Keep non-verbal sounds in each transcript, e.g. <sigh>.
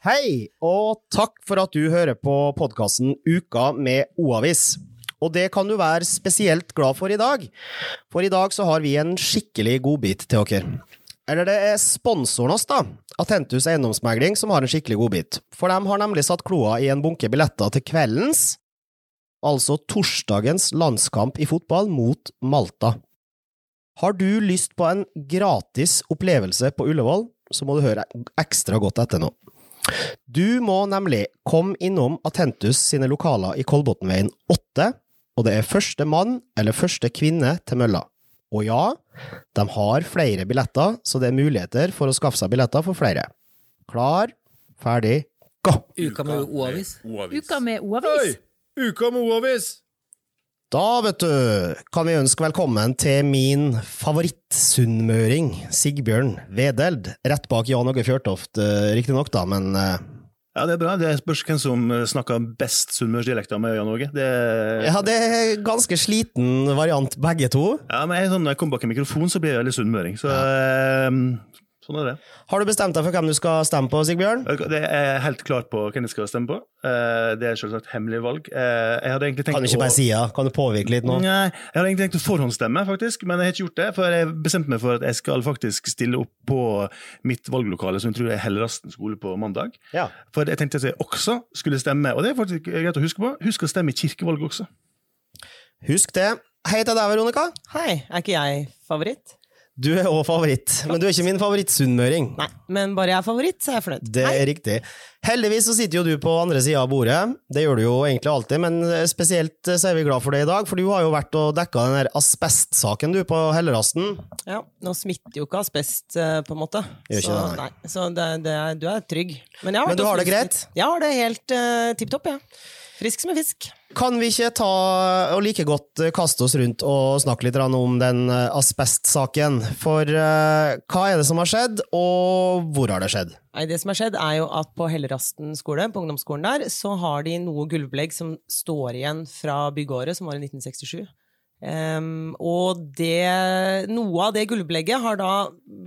Hei, og takk for at du hører på podkasten Uka med O-avis. Og det kan du være spesielt glad for i dag, for i dag så har vi en skikkelig godbit til dere. Eller det er sponsoren oss, da, Atentus Eiendomsmegling, som har en skikkelig godbit. For de har nemlig satt kloa i en bunke billetter til kveldens, altså torsdagens, landskamp i fotball mot Malta. Har du lyst på en gratis opplevelse på Ullevål, så må du høre ekstra godt etter nå. Du må nemlig komme innom Atentus sine lokaler i Kolbotnveien 8, og det er første mann eller første kvinne til mølla. Og ja, de har flere billetter, så det er muligheter for å skaffe seg billetter for flere. Klar, ferdig, gå! Uka med O-avis. Uka med O-avis. Uka med O-avis! Da, vet du, kan vi ønske velkommen til min favorittsunnmøring, Sigbjørn Vedeld. Rett bak Jan Åge Fjørtoft, eh, riktignok, da, men eh, Ja, det er bra. Det spørs hvem som snakker best sunnmørsdialekter med Jan Åge. Det, Ja, det er ganske sliten variant, begge to. ja, men jeg, sånn, når jeg kommer bak en mikrofon, så blir jeg veldig sunnmøring. Så eh, sånn er det. Har du bestemt deg for hvem du skal stemme på, Sigbjørn? Det er helt klart på hvem jeg skal stemme på. Eh, Det er selvsagt hemmelig valg. Eh, Jeg hadde tenkt Kan du ikke bare si ja? Kan du påvirke litt nå? Nei, jeg hadde egentlig tenkt å forhåndsstemme, faktisk, men jeg har ikke gjort det. For jeg bestemte meg for at jeg skal faktisk stille opp på mitt valglokale, som jeg tror er Hellerasten skole på mandag. Ja. For jeg tenkte at jeg også skulle stemme, og det er faktisk greit å huske på, husk å stemme i kirkevalget også. Husk det. Hei til deg, Veronica. Hei, er ikke jeg favoritt? Du er òg favoritt, men du er ikke min favorittsunnmøring. Nei, men bare jeg er favoritt, så er jeg fornøyd. Det er riktig. Heldigvis så sitter jo du på andre sida av bordet. Det gjør du jo egentlig alltid, men spesielt så er vi glad for det i dag, for du har jo vært og dekka den der asbestsaken du på Hellerasten. Ja, Nå smitter jo ikke asbest, eh, på en måte. Gjør ikke så, det, nei. nei. så det, det er, du er trygg. Men, Men du har det greit? Ja, Jeg har det helt uh, tipp topp, jeg. Ja. Frisk som en fisk. Kan vi ikke ta og like godt eh, kaste oss rundt og snakke litt om den eh, asbestsaken? For uh, hva er det som har skjedd, og hvor har det skjedd? Nei, det som har skjedd er jo at På Hellerasten skole, på ungdomsskolen der, så har de noe gulvbelegg som står igjen fra byggeåret, som var i 1967. Um, og det, noe av det gulvbelegget har da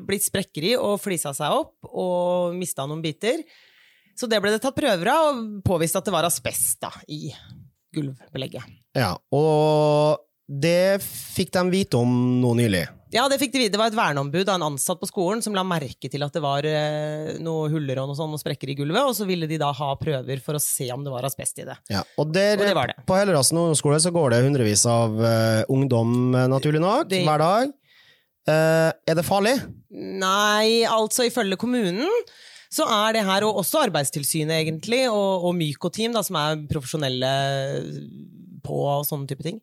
blitt sprekker i og flisa seg opp og mista noen biter. Så det ble det tatt prøver av, og påvist at det var asbest da, i gulvbelegget. Ja, og det fikk de vite om nå nylig. Ja, det fikk de vite. Det var et verneombud av en ansatt på skolen som la merke til at det var eh, noen huller og noe sånt, noen sprekker i gulvet, og så ville de da ha prøver for å se om det var asbest i det. Ja, og, der, Og det var det. På Hellerassen ungdomsskole så går det hundrevis av eh, ungdom, eh, naturlig nok, Det- hver dag. Eh, er det farlig? Nei, altså ifølge kommunen så er det her, og også Arbeidstilsynet egentlig, og, og Myko-team, som er profesjonelle på og sånne type ting,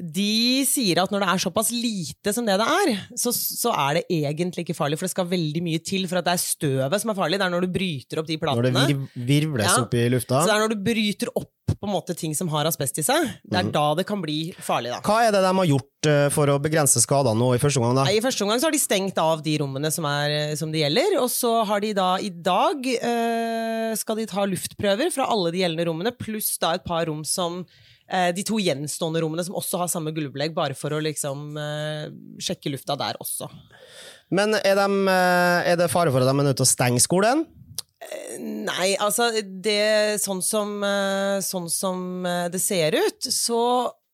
de sier at når det er såpass lite som det det er, så, så er det egentlig ikke farlig, for det skal veldig mye til for at det er støvet som er farlig. Det er når du bryter opp de platene. Når det virvles Ja. opp i lufta? Så det er når du bryter opp på en måte ting som har asbest i seg, det Mhm. er da det kan bli farlig. da. Hva er det de har gjort eh, for å begrense skadene nå i første omgang? da? Nei, I første omgang så har de stengt av de rommene som, er, som det gjelder, og så har de da i dag øh, skal de ta luftprøver fra alle de gjeldende rommene, pluss da et par rom som eh, de to gjenstående rommene som også har samme gulvbelegg, bare for å liksom eh, sjekke lufta der også. Men er, eh, er det fare for at de er nødt til å stenge skolen? Nei, altså det, sånn, som, eh, sånn som eh, det ser ut, så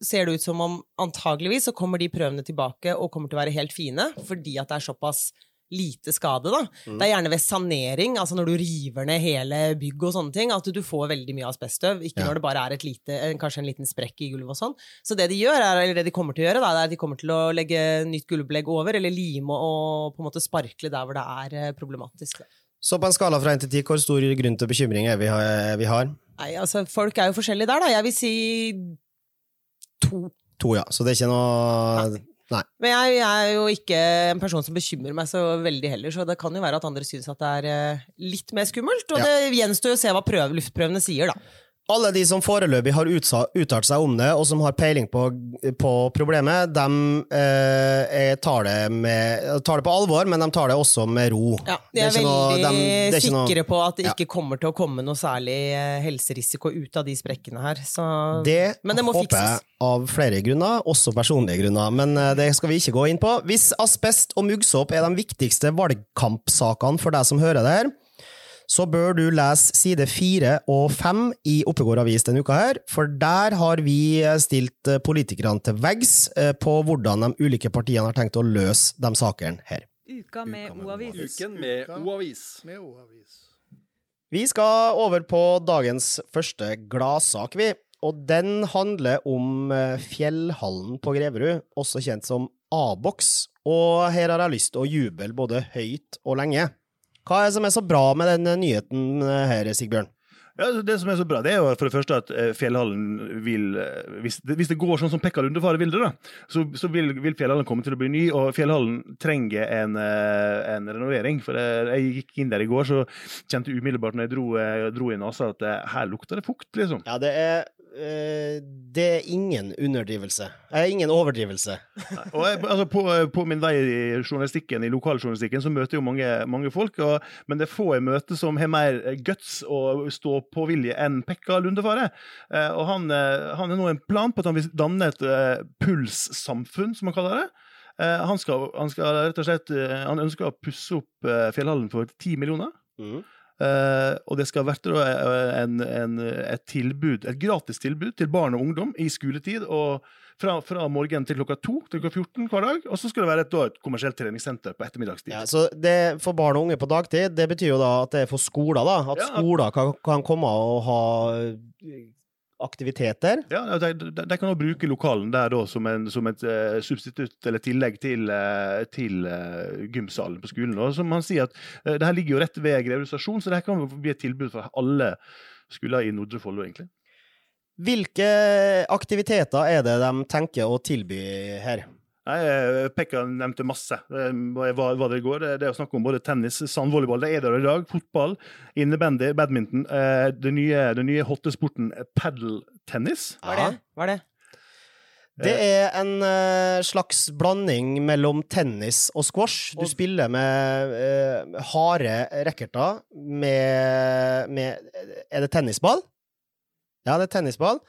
ser det ut som om antageligvis så kommer de prøvene tilbake og kommer til å være helt fine, fordi at det er såpass lite skade. da. Det er gjerne ved sanering, altså når du river ned hele bygg og sånne ting, at du får veldig mye asbeststøv, ikke Ja. når det bare er et lite, kanskje en liten sprekk i gulvet og sånn. Så det de gjør, er, eller det de kommer til å gjøre, da, er at de kommer til å legge nytt gulvbelegg over, eller lime og på en måte sparkle der hvor det er eh, problematisk. Da. Så på en skala fra 1 til 10, hvor stor grunn til bekymring er vi, har- vi har? Nei, altså, folk er jo forskjellige der, da. Jeg vil si to. To, ja. Så det er ikke noe Nei. Men jeg, jeg er jo ikke en person som bekymrer meg så veldig heller, så det kan jo være at andre syns at det er eh, litt mer skummelt. Og Ja. det gjenstår jo å se hva prøve, luftprøvene sier, da. Alle de som foreløpig har uttalt seg om det, og som har peiling på, på problemet, de eh, tar, det med, tar det på alvor, men de tar det også med ro. Ja, de er er, veldig noe- veldig er sikre noe- på at det Ja. ikke kommer til å komme noe særlig eh, helserisiko ut av de sprekkene her. Så Det, Men det må håper jeg av flere grunner, også personlige grunner, men eh, det skal vi ikke gå inn på. Hvis asbest og muggsåp er de viktigste valgkampsakene for deg som hører det her, så bør du lese side fire og fem i Oppegård Avis denne uka her, for der har vi stilt politikerne til veggs eh, på hvordan de ulike partiene har tenkt å løse de sakene her. Uka med O-avis. Uken med O-avis. Vi skal over på dagens første gladsak, vi. Og den handler om eh, Fjellhallen på Greverud, også kjent som A-boks. Og her har jeg lyst til å juble både høyt og lenge. Hva er det som er så bra med den nyheten her, Sigbjørn? Ja, altså, det som er så bra, det er jo for det første at eh, Fjellhallen vil eh, Hvis det, hvis det går sånn som Pekka Lundefare vil det, da, så, så vil, vil, Fjellhallen komme til å bli ny. Og Fjellhallen trenger en, en renovering. For jeg gikk inn der i går, så kjente jeg umiddelbart når jeg dro, dro i nesa at her lukter det fukt, liksom. Ja, det er Eh, det er ingen underdrivelse. Eh, ingen overdrivelse. og jeg, altså på, på, min vei i journalistikken, i lokaljournalistikken så møter jeg jo mange, mange folk, og, men det er få jeg møter som har mer guts og stå-på-vilje enn Pekka Lundefare. Eh, og han, eh, han har nå en plan på at han vil danne et uh, pulssamfunn, som han kaller det. Han, skal, han, skal, rett og slett, han ønsker å pusse opp Fjellhallen for ti millioner. Mm. Uh, og det skal være en, en, et tilbud, et gratis tilbud til barn og ungdom i skoletid. og fra, fra morgen til klokka to til klokka 14 hver dag. Og så skal det være et, da, et kommersielt treningssenter på ettermiddagstid. Ja, så det For barn og unge på dagtid, det betyr jo da at det er for skoler, da? At ja, skoler kan, kan komme og ha aktiviteter. Ja, De, de, de kan også bruke lokalen der da, som, en, som et uh, substitutt eller tillegg til, uh, til uh, gymsalen på skolen. Og som han sier at uh, det her ligger jo rett ved Greverud stasjon, så det her kan bli et tilbud for alle skoler i Nordre Follo, egentlig. Hvilke aktiviteter er det de tenker å tilby her? Nei, eh, Pekka nevnte masse hva, hva det går. Det er å snakke om både tennis, sandvolleyball, det er der i dag, fotball, innebandy, badminton. Eh, den nye, den nye hottesporten padeltennis. Hva er det? Hva er det? Det er en uh, slags blanding mellom tennis og squash. Du spiller med uh, harde racketer med, med, Er det tennisball? Ja, det er tennisball.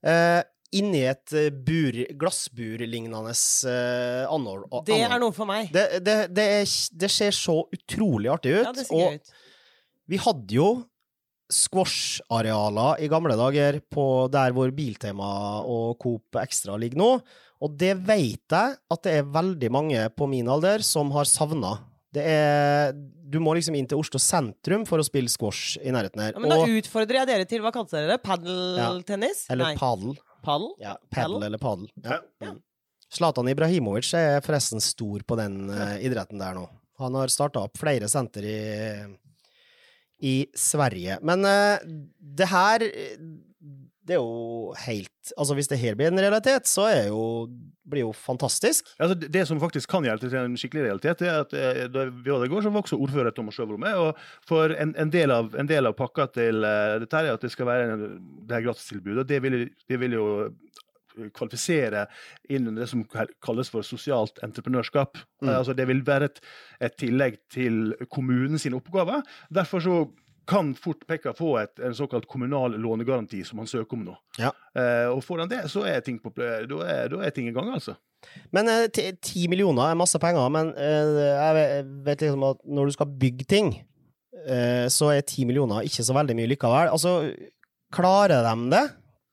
Uh, inni et eh, bur, glassburlignende uh, anhold. Det er noe for meg. Det, det, det, det, ser så utrolig artig ut. Ja, det ser gøy ut. vi hadde jo squash-arealer i gamle dager på der hvor Biltema og Coop Extra ligger nå, og det vet jeg at det er veldig mange på min alder som har savna. Det er Du må liksom inn til Oslo sentrum for å spille squash i nærheten her. Ja, men da utfordrer jeg dere til Hva kalte dere det? Padeltennis? Ja, eller padel. Padel? Ja, paddle eller padel. Ja. ja. Zlatan Ibrahimovic er forresten stor på den uh, idretten der nå. Han har starta opp flere senter i, i Sverige. Men uh, det her det er jo helt Altså, hvis det her blir en realitet, så er jo, blir jo fantastisk. Altså, det som faktisk kan hjelpe til en skikkelig realitet, er at eh, da vi var der i går, så var også ordfører Thomas Sjøvold med. Og for en, en, del av, en, del av, pakka til uh, dette er at det skal være en, det her gratistilbudet. Det vil, det vil jo kvalifisere inn under det som kalles for sosialt entreprenørskap. Mm. Altså, det vil være et, et tillegg til kommunens oppgaver. Derfor så kan fort Pekka få et, en såkalt kommunal lånegaranti som han søker om nå. Ja. Eh, og får han det, så er ting, på, da er, da er ting i gang, altså. Men eh, ti millioner er masse penger, men eh, jeg vet liksom at når du skal bygge ting, eh, så er ti millioner ikke så veldig mye likevel. Altså, klarer de det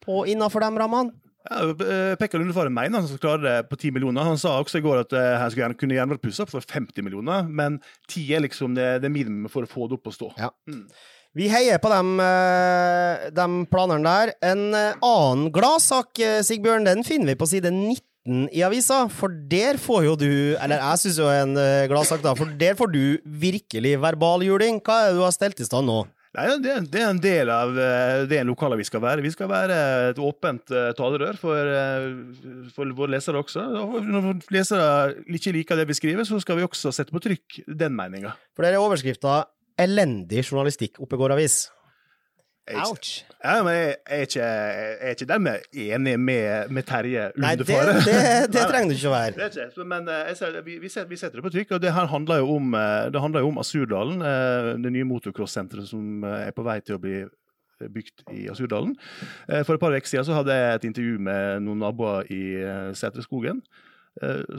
på, innafor de rammene? Ja, eh, Pekka Lundefaren mener han skal klare det på 10 millioner. Han sa også i går at uh, han skulle kunne gjerne vært pussa for 50 millioner, men 10 er liksom det, det minimumet for å få det opp og stå. Ja. Mm. Vi heier på de, eh, de planene der. En annen gladsak, Sigbjørn, den finner vi på side 19 i avisa, for der får jo du Eller jeg syns jo er en gladsak, da, for der får du virkelig verbaljuling. Hva er det du har stelt i stand nå? Nei, det, det, er en del av eh, det en lokalavis skal være. Vi skal være et åpent uh, talerør for, uh, for, våre lesere også. Og når lesere ikke liker det vi skriver, så skal vi også sette på trykk den meninga. For det er overskrifta 'Elendig journalistikk' oppe avis. Ouch. Ja, men jeg, er ikke, jeg ikke dermed enig med, med Terje Nei, det, det, det, <laughs> trenger du ikke å være. Ikke, men eh, ser, vi, vi, setter, vi, setter, det på trykk. og Det her handler jo om, eh, det handler jo om Asurdalen, eh, det nye motocross-senteret som er på vei til å bli bygd i Asurdalen. For et par uker siden så hadde jeg et intervju med noen naboer i Setreskogen.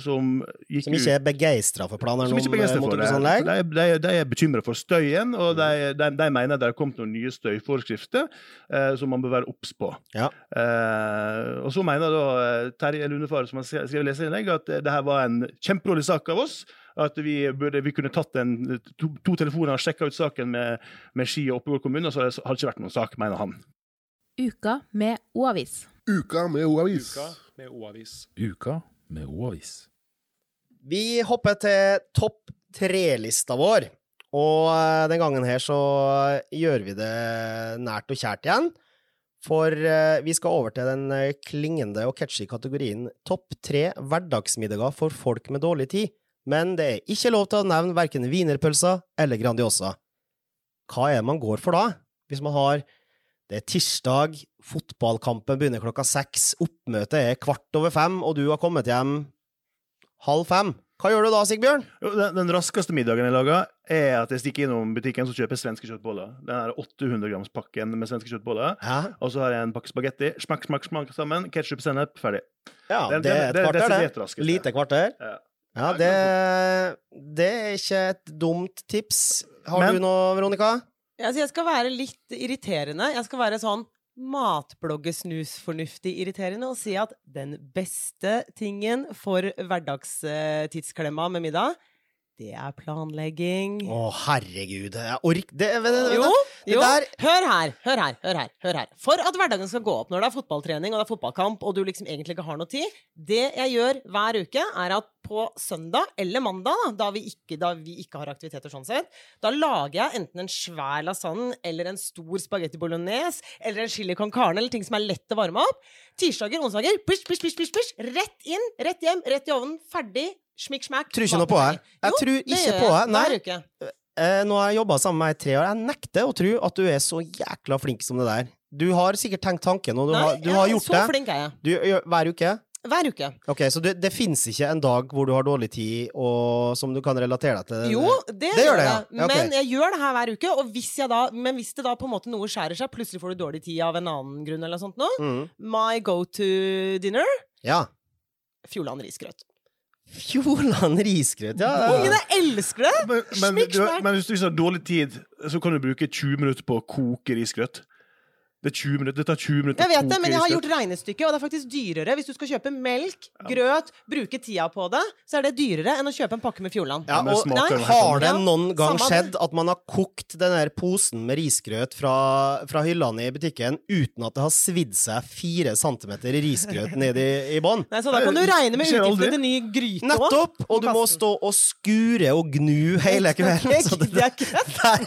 Som gikk Som ikke er begeistra for planer om motorcross-anlegg? De, de, de er bekymra for støyen, og de, de, de mener det har kommet noen nye støyforskrifter eh, som man bør være obs på. Ja. Eh, og så mener da eh, Terje Lundefar, som har skrevet skrevet leserinnlegg, at eh, det her var en kjempedårlig sak av oss. At vi, burde, vi kunne tatt en, to, to telefoner og sjekka ut saken med, med Ski og Oppegård kommune, og så hadde det ikke vært noen sak, mener han. Uka med O-avis. Uka med O-avis. Uka med O-avis. Uka med O-avis. Vi hopper til topp tre-lista vår. Og eh, den gangen her så gjør vi det nært og kjært igjen. For eh, vi skal over til den eh, klingende og catchy kategorien topp tre hverdagsmiddager for folk med dårlig tid. Men det er ikke lov til å nevne verken wienerpølser eller Grandiosa. Hva er det man går for da? Hvis man har Det er tirsdag, fotballkampen begynner klokka seks, oppmøtet er kvart over fem, og du har kommet hjem halv fem. Hva gjør du da, Sigbjørn? Jo, Den, den raskeste middagen jeg lager, er at jeg stikker innom butikken og kjøper svenske kjøttboller. Den her 800 grams pakken med svenske kjøttboller. Ja, Og så har jeg en pakke spagetti. Smakk, smakk, smakk sammen. Ketsjup, sennep, ferdig. ja Den- det er et det er kvarter, det. Lite kvarter. Ja. Ja, det, det er ikke et dumt tips. Har Men- du noe, Veronica? Altså, jeg skal være litt irriterende. Jeg skal være sånn matbloggesnusfornuftig irriterende og si at den beste tingen for hverdagstidsklemma med middag, det er planlegging. Å, herregud. Jeg orker det, det, det, Jo, jo. der Hør her, hør her, hør her. hør her. For at hverdagen skal gå opp når det er fotballtrening og det er fotballkamp, og du liksom egentlig ikke har noe tid Det jeg gjør hver uke, er at på søndag eller mandag, da, vi ikke, da vi ikke har aktiviteter sånn sett, da lager jeg enten en svær lasagne eller en stor spagetti bolognese eller en chili con carne eller ting som er lett å varme opp. Tirsdager, onsdager, push, push, push, push, push. Rett inn, rett hjem, rett i ovnen. Ferdig. Smikk, smakk. Tror ikke noe på her. Jeg tror det ikke på jeg Nei. Hver uke. Eh, nå har jeg jobba sammen med deg i tre år. Jeg nekter å tro at du er så jækla flink som det der. Du har sikkert tenkt tanken, og du, Nei, har, du har gjort så det. flink er jeg. Du, hver uke? Hver uke. Ok, Så det, det fins ikke en dag hvor du har dårlig tid, og som du kan relatere deg til? Jo, det, Det gjør det, det. ja. Ja, okay. Men jeg gjør det her hver uke. Og hvis jeg da, men hvis det da på en måte noe skjærer seg, plutselig får du dårlig tid av en annen grunn, eller noe sånt noe, Mm. my go to dinner Ja. Fjordland risgrøt. Fjordland risgrøt, ja. ja. Ungene elsker det! Men, men, du, men hvis du har dårlig tid, så kan du bruke 20 minutter på å koke risgrøt. Det, er 20 minutter, det tar 20 minutter Jeg vet det, men jeg har gjort regnestykket, og det er faktisk dyrere. Hvis du skal kjøpe melk, grøt, bruke tida på det, så er det dyrere enn å kjøpe en pakke med Fjordland. Ja, og Nei, Har det noen gang samme skjedd at man har kokt den der posen med risgrøt fra, fra hyllene i butikken uten at det har svidd seg fire centimeter risgrøt ned i, i bånn? Så da kan du regne med utgiftene til ny gryte òg. Nettopp! Og du må stå og skure og gnu hele kvelden. <laughs> Så det, Det er det, der,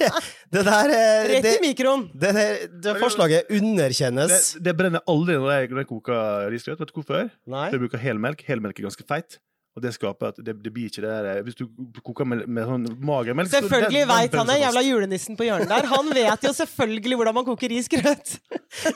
det der det, det, det, der, det forslaget underkjennes. Det, det brenner aldri når jeg, når jeg koker risgrøt. Vet du hvorfor? Nei. For jeg bruker helmelk. Helmelk er ganske feit. Og det skaper at det, det blir ikke det der Hvis du koker med, med sånn magermelk så Selvfølgelig veit han det, jævla julenissen på hjørnet der. Han vet jo selvfølgelig hvordan man koker risgrøt. <laughs>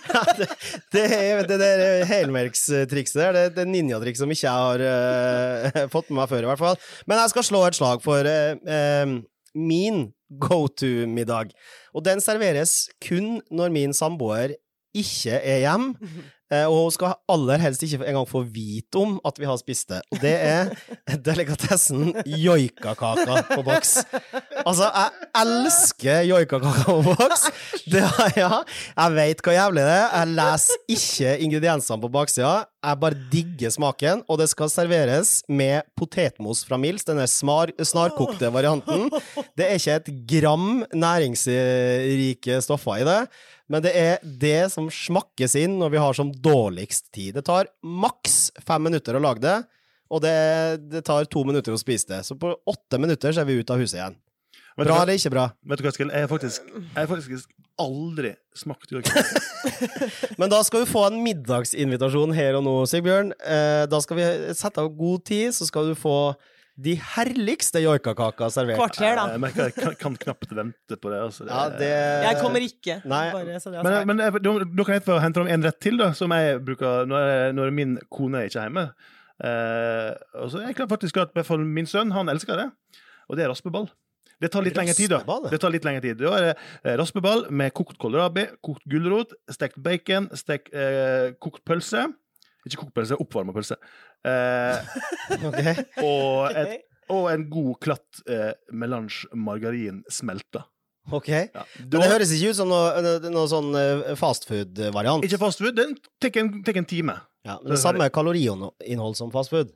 Ja, det, det, det der helmelkstrikset der, det, det ninjatriks som ikke jeg har uh, fått med meg før, i hvert fall. Men jeg skal slå et slag for uh, eh, min go to-middag. Og den serveres kun når min samboer ikke er hjem. <laughs> eh, Og hun skal aller helst ikke engang få vite om at vi har spist det. Og det er <laughs> delikatessen joikakaka på boks. Altså, jeg elsker joikakaka på boks. Det, ja, jeg vet hva jævlig det er. Jeg leser ikke ingrediensene på baksida. Jeg bare digger smaken, og det skal serveres med potetmos fra Mils, denne smar, snarkokte varianten. Det er ikke et gram næringsrike stoffer i det, men det er det som smakkes inn når vi har som dårligst tid. Det tar maks fem minutter å lage det, og det, det tar to minutter å spise det. Så på åtte minutter så er vi ute av huset igjen. Vet Bra hva- eller ikke bra? Vet du hva, Eskil? Jeg har faktisk, jeg faktisk aldri smakt joik. <laughs> Men da skal du få en middagsinvitasjon her og nå, Sigbjørn. Eh, da skal vi sette av god tid, så skal du få de herligste joikakaka servert. Kvarter, da. Jeg merker jeg kan, kan knapt vente på det. Altså. Det- Ja, det Jeg kommer ikke. Nei. Bare Men, men da, da kan jeg få hente fram en rett til, da, som jeg bruker når, jeg, når min kone ikke er hjemme. Eh, og så er jeg faktisk at i min sønn han elsker det, og det er raspeball. Det tar litt lengre tid, da. Det tar litt lengre tid. Da er det eh, raspeball med kokt kålrabi, kokt gulrot, stekt bacon, stekt eh, kokt pølse. Ikke kokt pølse, oppvarma pølse. Eh, <laughs> okay. og, et, og en god klatt eh, melange margarin smelta. ok. Ja. Men det høres ikke ut som noe, noe sånn eh, fastfood-variant. Ikke fastfood, den tar en, en time. Ja, men det samme kaloriinnhold som fastfood.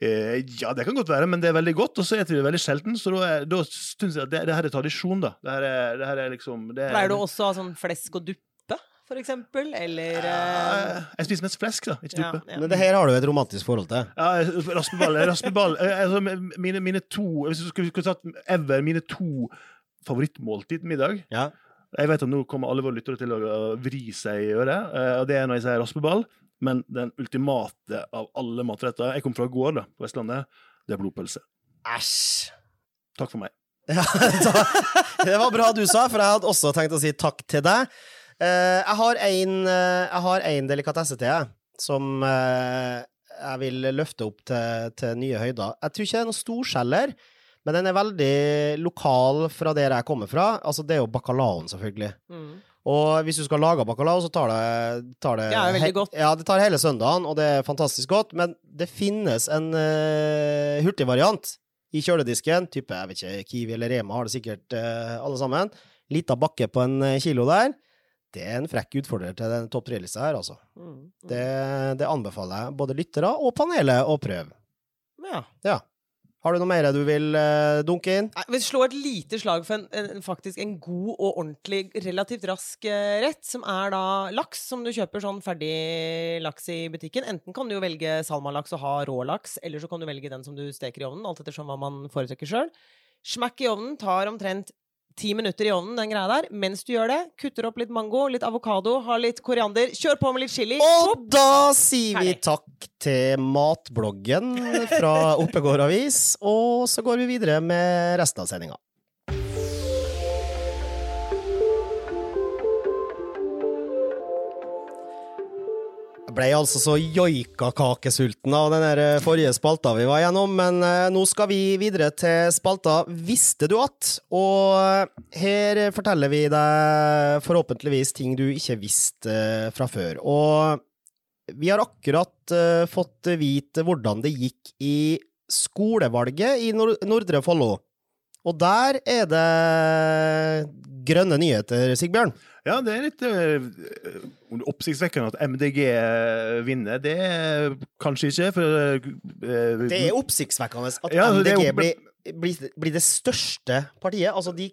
Eh, ja, det kan godt være, men det er veldig godt, og så spiser vi det veldig sjelden. Så da, da syns jeg at det, det her er tradisjon, da. Det her er, det her er liksom det er, Pleier du også å ha sånn flesk og duppe, for eksempel? Eller Eh, Jeg spiser mest flesk, da, ikke ja, duppe. ja. Men det her har du et romantisk forhold til. Ja, raspeball. raspeball. Eh, Altså, mine, mine to Hvis du skulle, skulle tatt ever mine to favorittmåltid middag Ja. Jeg vet at nå kommer alle våre lyttere til å uh, vri seg i øret, og det er når jeg sier raspeball. Men den ultimate av alle matretter Jeg kom fra gård da, på Vestlandet. Det er blodpølse. Æsj. Takk for meg. Ja, <laughs> det var bra du sa, for jeg hadde også tenkt å si takk til deg. Eh, jeg har en, eh, jeg har en delikatesse til, jeg, som eh, jeg vil løfte opp til, til nye høyder. Jeg tror ikke det er noen storskjeller, men den er veldig lokal fra der jeg kommer fra. Altså, det er jo bacalaoen, selvfølgelig. Mm. Og hvis du skal lage bacalao, så tar det, tar det Det er. Ja, det tar hele søndagen, og det er fantastisk godt. Men det finnes en uh, hurtigvariant i kjøledisken. Type, jeg vet ikke, Kiwi eller Rema har det sikkert uh, alle sammen. Lita bakke på en kilo der. Det er en frekk utfordrer til den topp tre-lista her, altså. Mm. Mm. Det, det anbefaler jeg både lyttere og panelet å prøve. Ja. Ja. Har du noe mer du vil uh, dunke inn? Jeg Vi slår et lite slag for en, en, faktisk en god og ordentlig, relativt rask uh, rett, som er da laks, som du kjøper sånn ferdig laks i butikken. Enten kan du jo velge salmalaks og ha rå laks, eller så kan du velge den som du steker i ovnen, alt ettersom hva man foretrekker sjøl. Smakk i ovnen, tar omtrent ti minutter i ovnen, den greia der. Mens du gjør det, kutter opp litt mango, litt avokado, har litt koriander, kjør på med litt chili. Og da sier vi Herlig. takk til matbloggen fra <laughs> Oppegård Avis, og så går vi videre med resten av sendinga. Jeg ble altså så joikakakesulten av den eh, forrige spalta vi var gjennom, men eh, nå skal vi videre til spalta Visste du at? Og eh, her forteller vi deg forhåpentligvis ting du ikke visste fra før. Og vi har akkurat fått vite hvordan det gikk i skolevalget i Nordre Follo. Og der er det grønne nyheter, Sigbjørn. Ja, det er litt eh, oppsiktsvekkende at MDG vinner. Det er kanskje ikke, for eh, Det er oppsiktsvekkende at Ja, er MDG blir, blir, blir det største partiet. Altså, de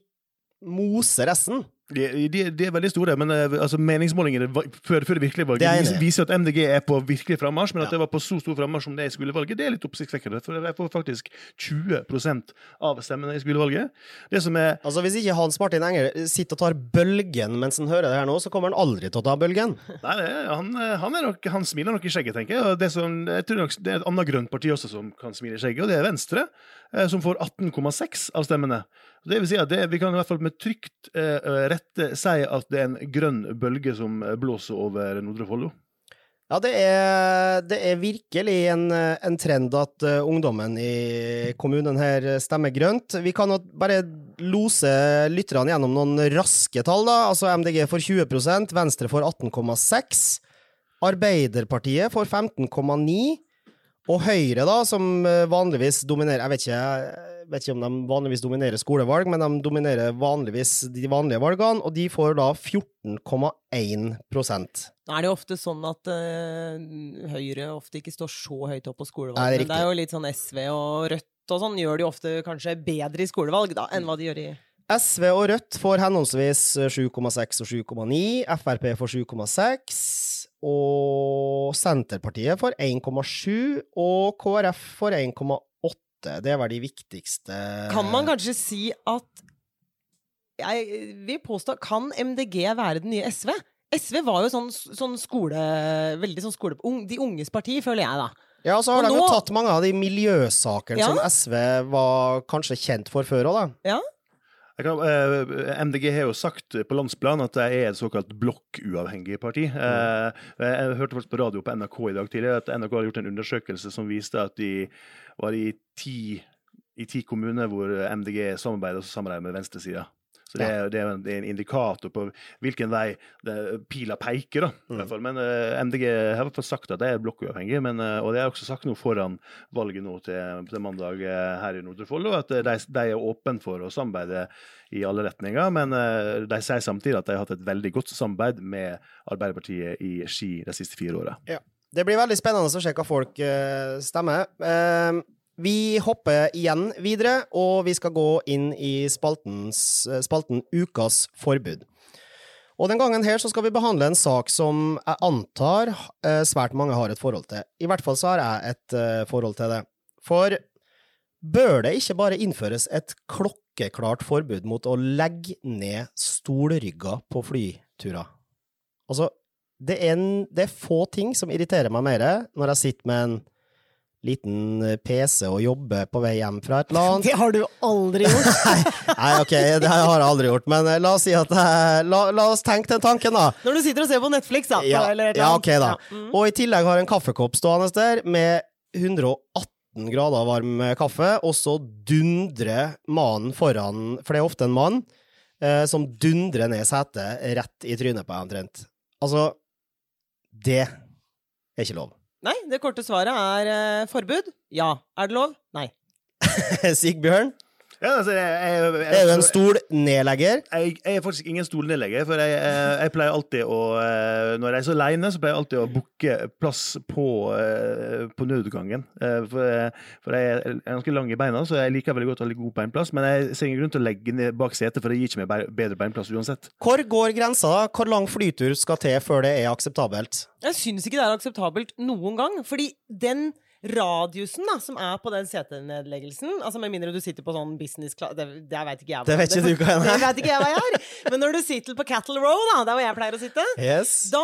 moser resten. De, de, de er veldig store, men eh, altså, meningsmålingene før, før det virkelige valget er jeg viser at MDG er på virkelig frammarsj, men at Ja. det var på så stor frammarsj som det er i skolevalget, det er litt oppsiktsvekkende. For de får faktisk 20% av stemmene i skolevalget. Det som er Altså, Hvis ikke Hans Martin Enger sitter og tar bølgen mens han hører det her nå, så kommer han aldri til å ta bølgen. Nei, det han, han, er nok, han smiler nok i skjegget, tenker jeg. Og det, som, jeg tror nok, det er et annet grønt parti også som kan smile i skjegget, og det er Venstre, eh, som får 18,6 av stemmene. Det vil si at det, vi kan i hvert fall med trygt eh, rette si at det er en grønn bølge som eh, blåser over Nordre Follo. Ja, det er, det er virkelig en, en trend at uh, ungdommen i kommunen her stemmer grønt. Vi kan bare lose lytterne gjennom noen raske tall, da. Altså MDG får 20% Venstre får 18,6 Arbeiderpartiet får 15,9 og Høyre, da, som eh, vanligvis dominerer Jeg vet ikke, vet ikke om de vanligvis dominerer skolevalg, men de dominerer vanligvis de vanlige valgene, og de får da 14,1 Nå er det jo ofte sånn at uh, Høyre ofte ikke står så høyt opp på skolevalg. Nei, det er men det er jo litt sånn SV og Rødt og sånn gjør de ofte kanskje bedre i skolevalg da, enn hva de gjør i SV og Rødt får henholdsvis 7,6 og 7,9. Frp får 7,6. Og Senterpartiet får 1,7. Og KrF får 1,8. Det var de viktigste Kan man kanskje si at Jeg vil påstå Kan MDG være den nye SV? SV var jo sånn, sånn skole... Veldig sånn skole... De unges parti, føler jeg, da. Ja, så har Og de jo tatt mange av de miljøsakene Ja. som SV var kanskje kjent for før òg, da. Ja. Jeg kan, eh, MDG har jo sagt på landsplan at de er et såkalt blokkuavhengig parti. Eh, jeg hørte faktisk på radio på NRK i dag tidlig at NRK har gjort en undersøkelse som viste at de var i ti, i ti kommuner hvor MDG samarbeider og samarbeider med venstresida. Så det, er, det, er en, det er en indikator på hvilken vei det, pila peker. da, i hvert fall. Men uh, MDG har i hvert fall sagt at de er blokkuavhengige, men, uh, og det er også sagt noe foran valget nå til, til mandag eh, her i Nordre Follo, at eh, de, de er åpne for å samarbeide i alle retninger. Men eh, de sier samtidig at de har hatt et veldig godt samarbeid med Arbeiderpartiet i Ski de siste fire åra. Det blir veldig spennende å se hva folk eh, stemmer. Eh, vi hopper igjen videre, og vi skal gå inn i spaltens, eh, spalten Ukas forbud. Og den gangen her så skal vi behandle en sak som jeg antar eh, svært mange har et forhold til. I hvert fall så har jeg et eh, forhold til det. For bør det ikke bare innføres et klokkeklart forbud mot å legge ned stolrygger på flyturer? Altså, det er, en, det er få ting som irriterer meg mer når jeg sitter med en liten eh, PC og jobbe på vei hjem fra et land. <laughs> Det har du aldri gjort! <laughs> Nei, ok, det har jeg aldri gjort, men eh, la oss si at eh, la, la oss tenke den tanken, da. Når du sitter og ser på Netflix, da. Ja, eller ja, ok, da. Ja, mm. Og i tillegg har en kaffekopp stående der med 118 grader varm kaffe, og så dundrer mannen foran, for det er ofte en mann, eh, som dundrer ned setet rett i trynet på deg omtrent. Altså, det er ikke lov. Nei, det korte svaret er eh, forbud. Ja. Er det lov? Nei. <laughs> Sigbjørn, Ja, altså, jeg, jeg, jeg, er du en stol nedlegger. jeg, jeg er faktisk ingen stolnedlegger, for jeg, jeg, jeg pleier alltid å eh, Når jeg er så aleine, så pleier jeg alltid å booke plass på, eh, på nødutgangen. Eh, For, for jeg er ganske lang i beina, så jeg liker veldig godt å ha litt god beinplass. Men jeg ser ingen grunn til å legge ned bak setet, for det gir ikke meg bedre beinplass uansett. Hvor går grensa, da? Hvor lang flytur skal til før det er akseptabelt? Jeg syns ikke det er akseptabelt noen gang, fordi den radiusen da, som er på den setenedleggelsen Altså Med mindre du sitter på sånn business class Det, det vet ikke jeg Det vet ikke du hva <laughs> det er. vet ikke jeg hva jeg er. Men når du sitter på Cattle Row, da, der hvor jeg pleier å sitte, Yes. da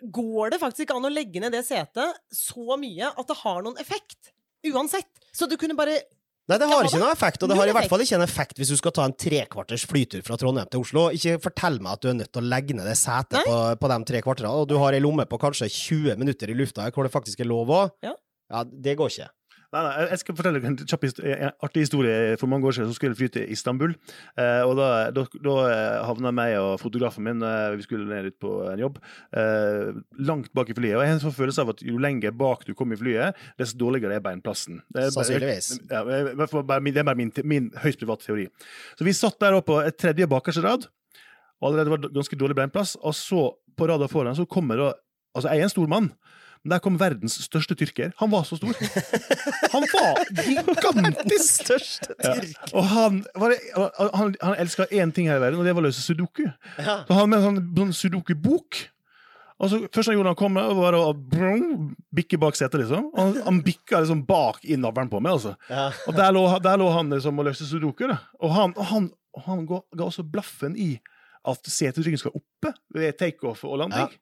går det faktisk ikke an å legge ned det setet så mye at det har noen effekt. Uansett. Så du kunne bare Nei, det har ikke noen noe effekt, og det har i hvert fall ikke en effekt hvis du skal ta en trekvarters flytur fra Trondheim til Oslo. Ikke fortell meg at du er nødt til å legge ned det setet på, på de tre kvarterne, og du har ei lomme på kanskje 20 minutter i lufta hvor det faktisk er lov òg. Ja. Ja, det går ikke. Nei, nei, jeg skal fortelle en kjapp en artig historie. For mange år siden så skulle jeg fly til Istanbul. Eh, og da, da, da eh, havna meg og fotografen min eh, Vi skulle ned ut på en jobb. Eh, langt bak i flyet. Og jeg har en sånn følelse av at jo lenger bak du kommer i flyet, desto dårligere er beinplassen. Det er bare- Sannsynligvis. Ja, i hvert bare min- det er bare min, min høyst private teori. Så vi satt der oppe på et tredje bakerste rad. Og allerede var det ganske dårlig beinplass. Og så, på rada foran, så kommer da Altså, jeg er en stor mann. Men der kom verdens største tyrker. Han var så stor. Han var gigantisk! <laughs> Største Ja. Og han, var han, han elska én ting her i verden, og det var å løse sudoku. Ja. Så han med en sånn, sånn sudoku-bok. Og så Først han gjorde han kom, var å bikke bak setet, liksom. Og han, han bikka liksom bak i navlen på meg, altså. Ja. Og der lå, der lå han liksom og løste sudoku. Da. Og han, og han, og han ga, ga også blaffen i at setetryggen skal oppe ved takeoff og landing. Men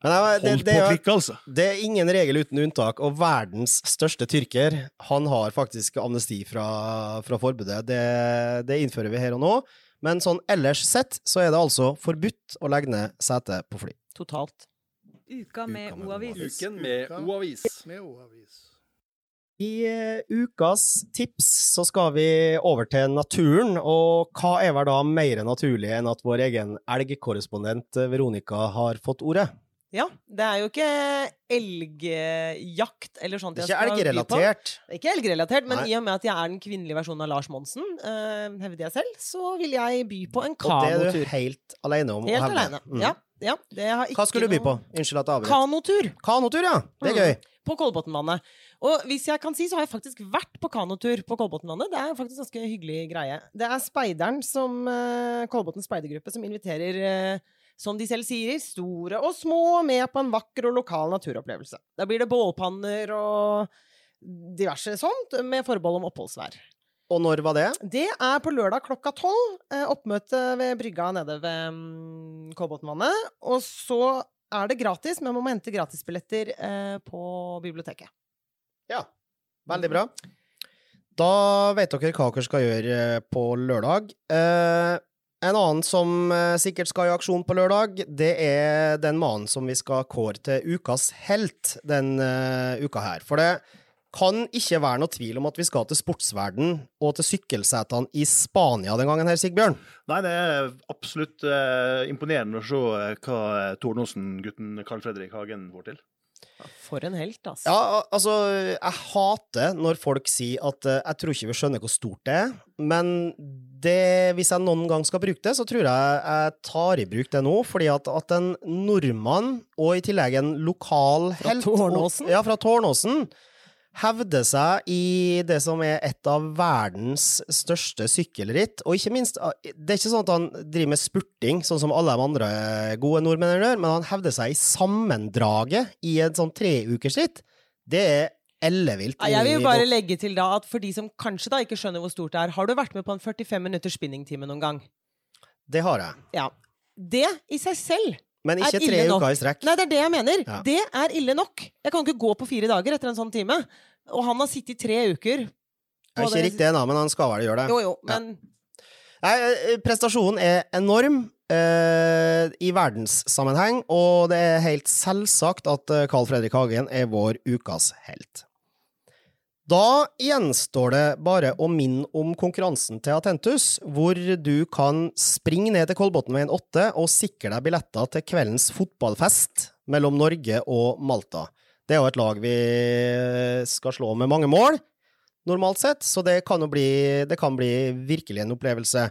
det, det, det, på er, altså. det er ingen regel uten unntak, og verdens største tyrker han har faktisk amnesti fra, fra forbudet. Det, det innfører vi her og nå. Men sånn ellers sett så er det altså forbudt å legge ned setet på fly. Totalt. Uka med O-avis. Uken med O-avis. I eh, ukas tips så skal vi over til naturen, og hva er vel da mer naturlig enn at vår egen elgkorrespondent eh, Veronica har fått ordet? Ja, det er jo ikke elgjakt eller sånt Det er ikke elgrelatert. Er Ikke elgrelatert, men Nei. i og med at jeg er den kvinnelige versjonen av Lars Monsen, uh, hevder jeg selv, så vil jeg by på en kanotur. Og det er du helt alene om. å Helt hevde. aleine. Mm. Ja, ja, det har ikke Hva skulle du by på? Unnskyld at jeg avbrøt. Kanotur Kanotur, ja. Det er Mm. gøy. på Kolbotnvannet. Og hvis jeg kan si, så har jeg faktisk vært på kanotur på Kolbotnvannet. Det er faktisk en ganske hyggelig greie. Det er speideren som uh, Kolbotn speidergruppe som inviterer, eh, som de selv sier, store og små med på en vakker og lokal naturopplevelse. Da blir det bålpanner og diverse sånt, med forbehold om oppholdsvær. Og når var det? Det er på lørdag klokka tolv. Eh, oppmøte ved brygga nede ved mm, Kolbotnvannet. Og så er det gratis, men man må hente gratisbilletter eh, på biblioteket. Ja. Veldig bra. Da vet dere hva dere skal gjøre eh, på lørdag. Eh, en annen som eh, sikkert skal i aksjon på lørdag, det er den mannen som vi skal kåre til ukas helt den eh, uka her. For det, kan ikke være noe tvil om at vi skal til sportsverden og til sykkelsetene i Spania den gangen her, Sigbjørn. Nei, det er absolutt eh, imponerende å se eh, hva Tårnåsen-gutten Carl Fredrik Hagen får til. For en helt, altså. Ja, altså, jeg hater når folk sier at eh, jeg tror ikke vi skjønner hvor stort det er, men det, hvis jeg noen gang skal bruke det, så tror jeg jeg tar i bruk det nå, fordi at, at en nordmann, og i tillegg en lokal Fra helt og- Tårnåsen? Ja, fra Tårnåsen. Hevder seg i det som er et av verdens største sykkelritt, og ikke minst ah, Det er ikke sånn at han driver med spurting, sånn som alle de andre gode nordmennene gjør, men han hevder seg i sammendraget i et sånn treukersritt. Det er ellevilt. Ja, Jeg vil bare legge til da at for de som kanskje da ikke skjønner hvor stort det er, har du vært med på en 45 minutters spinningtime noen gang? Det har jeg. Ja. Det i seg selv Men ikke tre uker i strekk. Nei, det er det jeg mener. Ja. Det er ille nok. Jeg kan ikke gå på fire dager etter en sånn time. Og han har sittet i tre uker. Det er ikke riktig ennå, men han skal vel gjøre det. Jo, jo, Ja. men Nei, eh, prestasjonen er enorm eh, i verdenssammenheng, og det er helt selvsagt at eh, Carl Fredrik Hagen er vår ukas helt. Da gjenstår det bare å minne om konkurransen til Atentus, hvor du kan springe ned til Kolbotnveien 8 og sikre deg billetter til kveldens fotballfest mellom Norge og Malta. Det er jo et lag vi skal slå med mange mål, normalt sett, så det kan bli, det kan bli virkelig en opplevelse.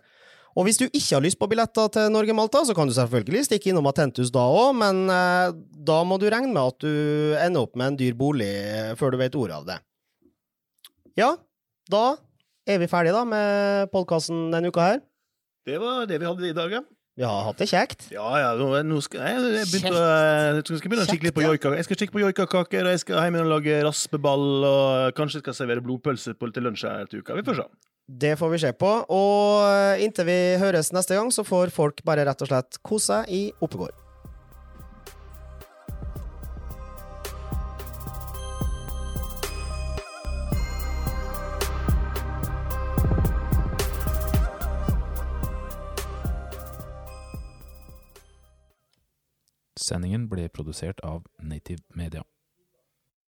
Og hvis du ikke har lyst på billetter til Norge-Malta, så kan du selvfølgelig stikke innom Atentus da òg, men eh, da må du regne med at du ender opp med en dyr bolig før du vet ordet av det. Ja, da er vi ferdige da med podkasten denne uka her. Det var det vi hadde i dag, ja. Vi har hatt det kjekt. Ja, ja, nå, skal jeg, jeg, begynte, jeg skal begynne å kikke litt på joikakaker. Jeg skal kikke på joikakaker, og jeg skal hjem og lage raspeball, og kanskje skal servere blodpølse på, til lunsj her til uka. Vi får se. Det får vi se på. Og inntil vi høres neste gang, så får folk bare rett og slett kose seg i Oppegård. Sendingen ble produsert av Native Media.